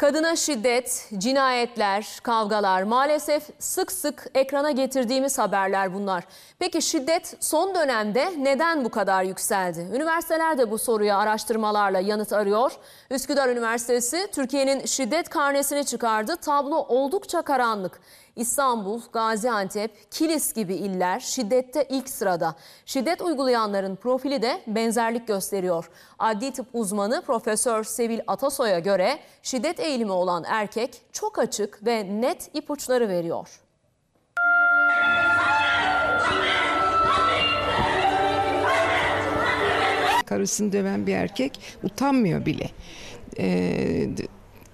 Kadına şiddet, cinayetler, kavgalar maalesef sık sık ekrana getirdiğimiz haberler bunlar. Peki şiddet son dönemde neden bu kadar yükseldi? Üniversiteler de bu soruya araştırmalarla yanıt arıyor. Üsküdar Üniversitesi Türkiye'nin şiddet karnesini çıkardı. Tablo oldukça karanlık. İstanbul, Gaziantep, Kilis gibi iller şiddette ilk sırada. Şiddet uygulayanların profili de benzerlik gösteriyor. Adli tıp uzmanı Profesör Sevil Atasoy'a göre şiddet eğilimi olan erkek çok açık ve net ipuçları veriyor. Karısını döven bir erkek utanmıyor bile. Ee,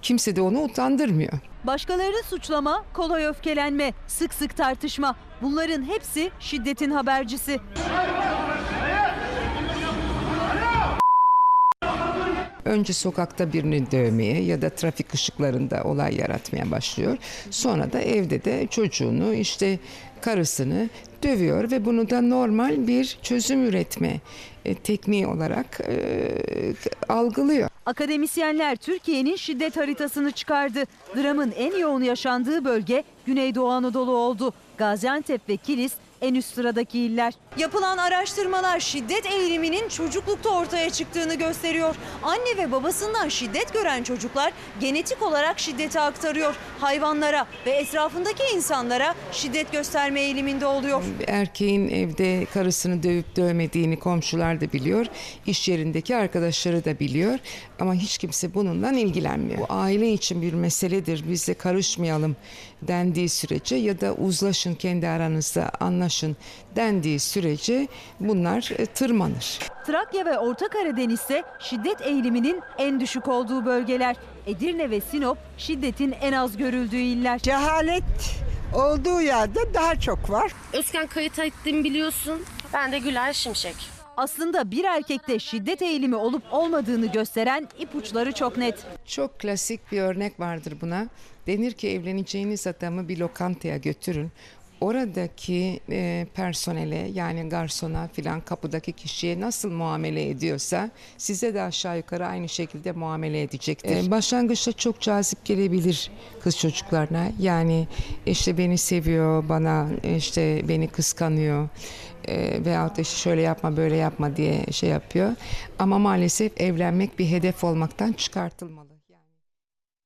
kimse de onu utandırmıyor. Başkalarını suçlama, kolay öfkelenme, sık sık tartışma. Bunların hepsi şiddetin habercisi. Önce sokakta birini dövmeye ya da trafik ışıklarında olay yaratmaya başlıyor. Sonra da evde de çocuğunu işte karısını dövüyor ve bunu da normal bir çözüm üretme e, tekniği olarak e, algılıyor. Akademisyenler Türkiye'nin şiddet haritasını çıkardı. Dramın en yoğun yaşandığı bölge Güneydoğu Anadolu oldu. Gaziantep ve Kilis en üst sıradaki iller. Yapılan araştırmalar şiddet eğiliminin çocuklukta ortaya çıktığını gösteriyor. Anne ve babasından şiddet gören çocuklar genetik olarak şiddeti aktarıyor. Hayvanlara ve etrafındaki insanlara şiddet gösterme eğiliminde oluyor. Erkeğin evde karısını dövüp dövmediğini komşular da biliyor. İş yerindeki arkadaşları da biliyor. Ama hiç kimse bununla ilgilenmiyor. Bu aile için bir meseledir. Biz de karışmayalım dendiği sürece ya da uzlaşın kendi aranızda anlaşın dendiği sürece bunlar e, tırmanır. Trakya ve Orta Karadeniz'de şiddet eğiliminin en düşük olduğu bölgeler. Edirne ve Sinop şiddetin en az görüldüğü iller. Cehalet olduğu yerde daha çok var. Özkan kayıt ettiğimi biliyorsun. Ben de Gülay Şimşek. Aslında bir erkekte şiddet eğilimi olup olmadığını gösteren ipuçları çok net. Çok klasik bir örnek vardır buna. Denir ki evleneceğiniz adamı bir lokantaya götürün. Oradaki e, personele yani garsona filan kapıdaki kişiye nasıl muamele ediyorsa size de aşağı yukarı aynı şekilde muamele edecektir. E, başlangıçta çok cazip gelebilir kız çocuklarına. Yani işte beni seviyor, bana işte beni kıskanıyor e, veyahut da işte şöyle yapma böyle yapma diye şey yapıyor. Ama maalesef evlenmek bir hedef olmaktan çıkartılmalı.